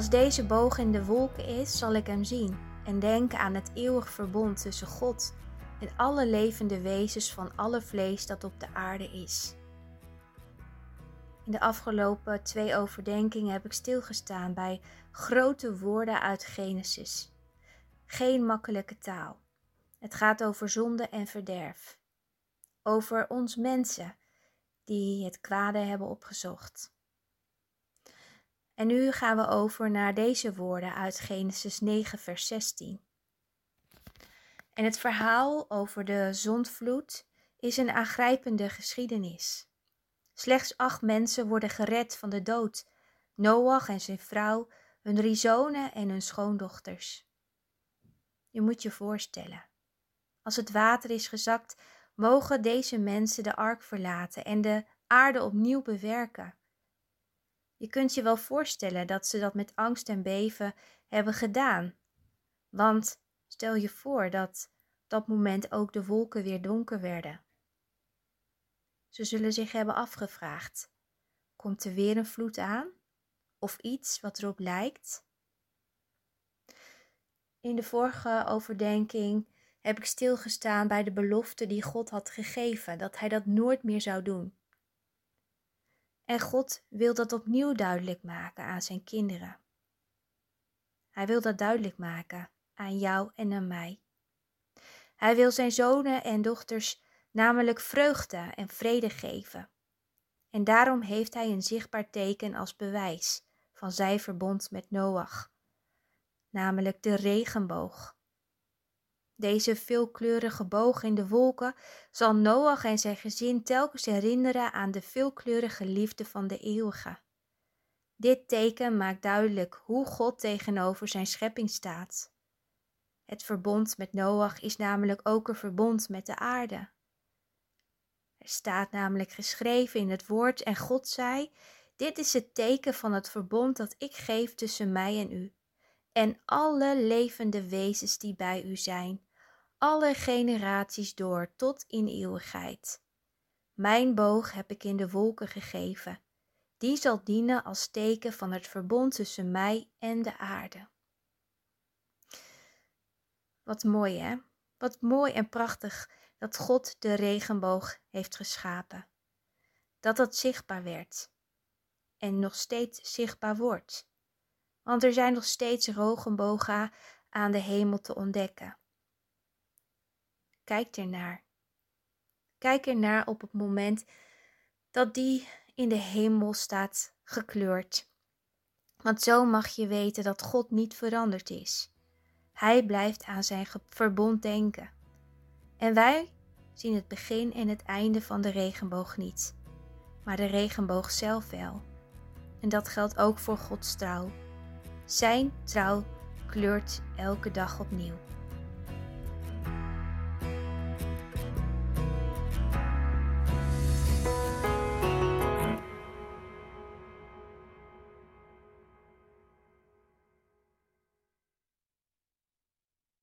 Als deze boog in de wolken is, zal ik hem zien en denken aan het eeuwig verbond tussen God en alle levende wezens van alle vlees dat op de aarde is. In de afgelopen twee overdenkingen heb ik stilgestaan bij grote woorden uit Genesis. Geen makkelijke taal. Het gaat over zonde en verderf. Over ons mensen die het kwade hebben opgezocht. En nu gaan we over naar deze woorden uit Genesis 9, vers 16. En het verhaal over de zondvloed is een aangrijpende geschiedenis. Slechts acht mensen worden gered van de dood: Noach en zijn vrouw, hun drie zonen en hun schoondochters. Je moet je voorstellen. Als het water is gezakt, mogen deze mensen de ark verlaten en de aarde opnieuw bewerken. Je kunt je wel voorstellen dat ze dat met angst en beven hebben gedaan. Want stel je voor dat dat moment ook de wolken weer donker werden. Ze zullen zich hebben afgevraagd: komt er weer een vloed aan? Of iets wat erop lijkt? In de vorige overdenking heb ik stilgestaan bij de belofte die God had gegeven, dat Hij dat nooit meer zou doen. En God wil dat opnieuw duidelijk maken aan zijn kinderen. Hij wil dat duidelijk maken aan jou en aan mij. Hij wil zijn zonen en dochters namelijk vreugde en vrede geven. En daarom heeft hij een zichtbaar teken als bewijs van zijn verbond met Noach, namelijk de regenboog. Deze veelkleurige boog in de wolken zal Noach en zijn gezin telkens herinneren aan de veelkleurige liefde van de eeuwige. Dit teken maakt duidelijk hoe God tegenover zijn schepping staat. Het verbond met Noach is namelijk ook een verbond met de aarde. Er staat namelijk geschreven in het woord en God zei: Dit is het teken van het verbond dat ik geef tussen mij en u en alle levende wezens die bij u zijn alle generaties door tot in eeuwigheid. Mijn boog heb ik in de wolken gegeven. Die zal dienen als teken van het verbond tussen mij en de aarde. Wat mooi hè? Wat mooi en prachtig dat God de regenboog heeft geschapen. Dat dat zichtbaar werd en nog steeds zichtbaar wordt. Want er zijn nog steeds regenbogen aan de hemel te ontdekken. Kijk ernaar. Kijk ernaar op het moment dat die in de hemel staat gekleurd. Want zo mag je weten dat God niet veranderd is. Hij blijft aan zijn verbond denken. En wij zien het begin en het einde van de regenboog niet, maar de regenboog zelf wel. En dat geldt ook voor Gods trouw. Zijn trouw kleurt elke dag opnieuw.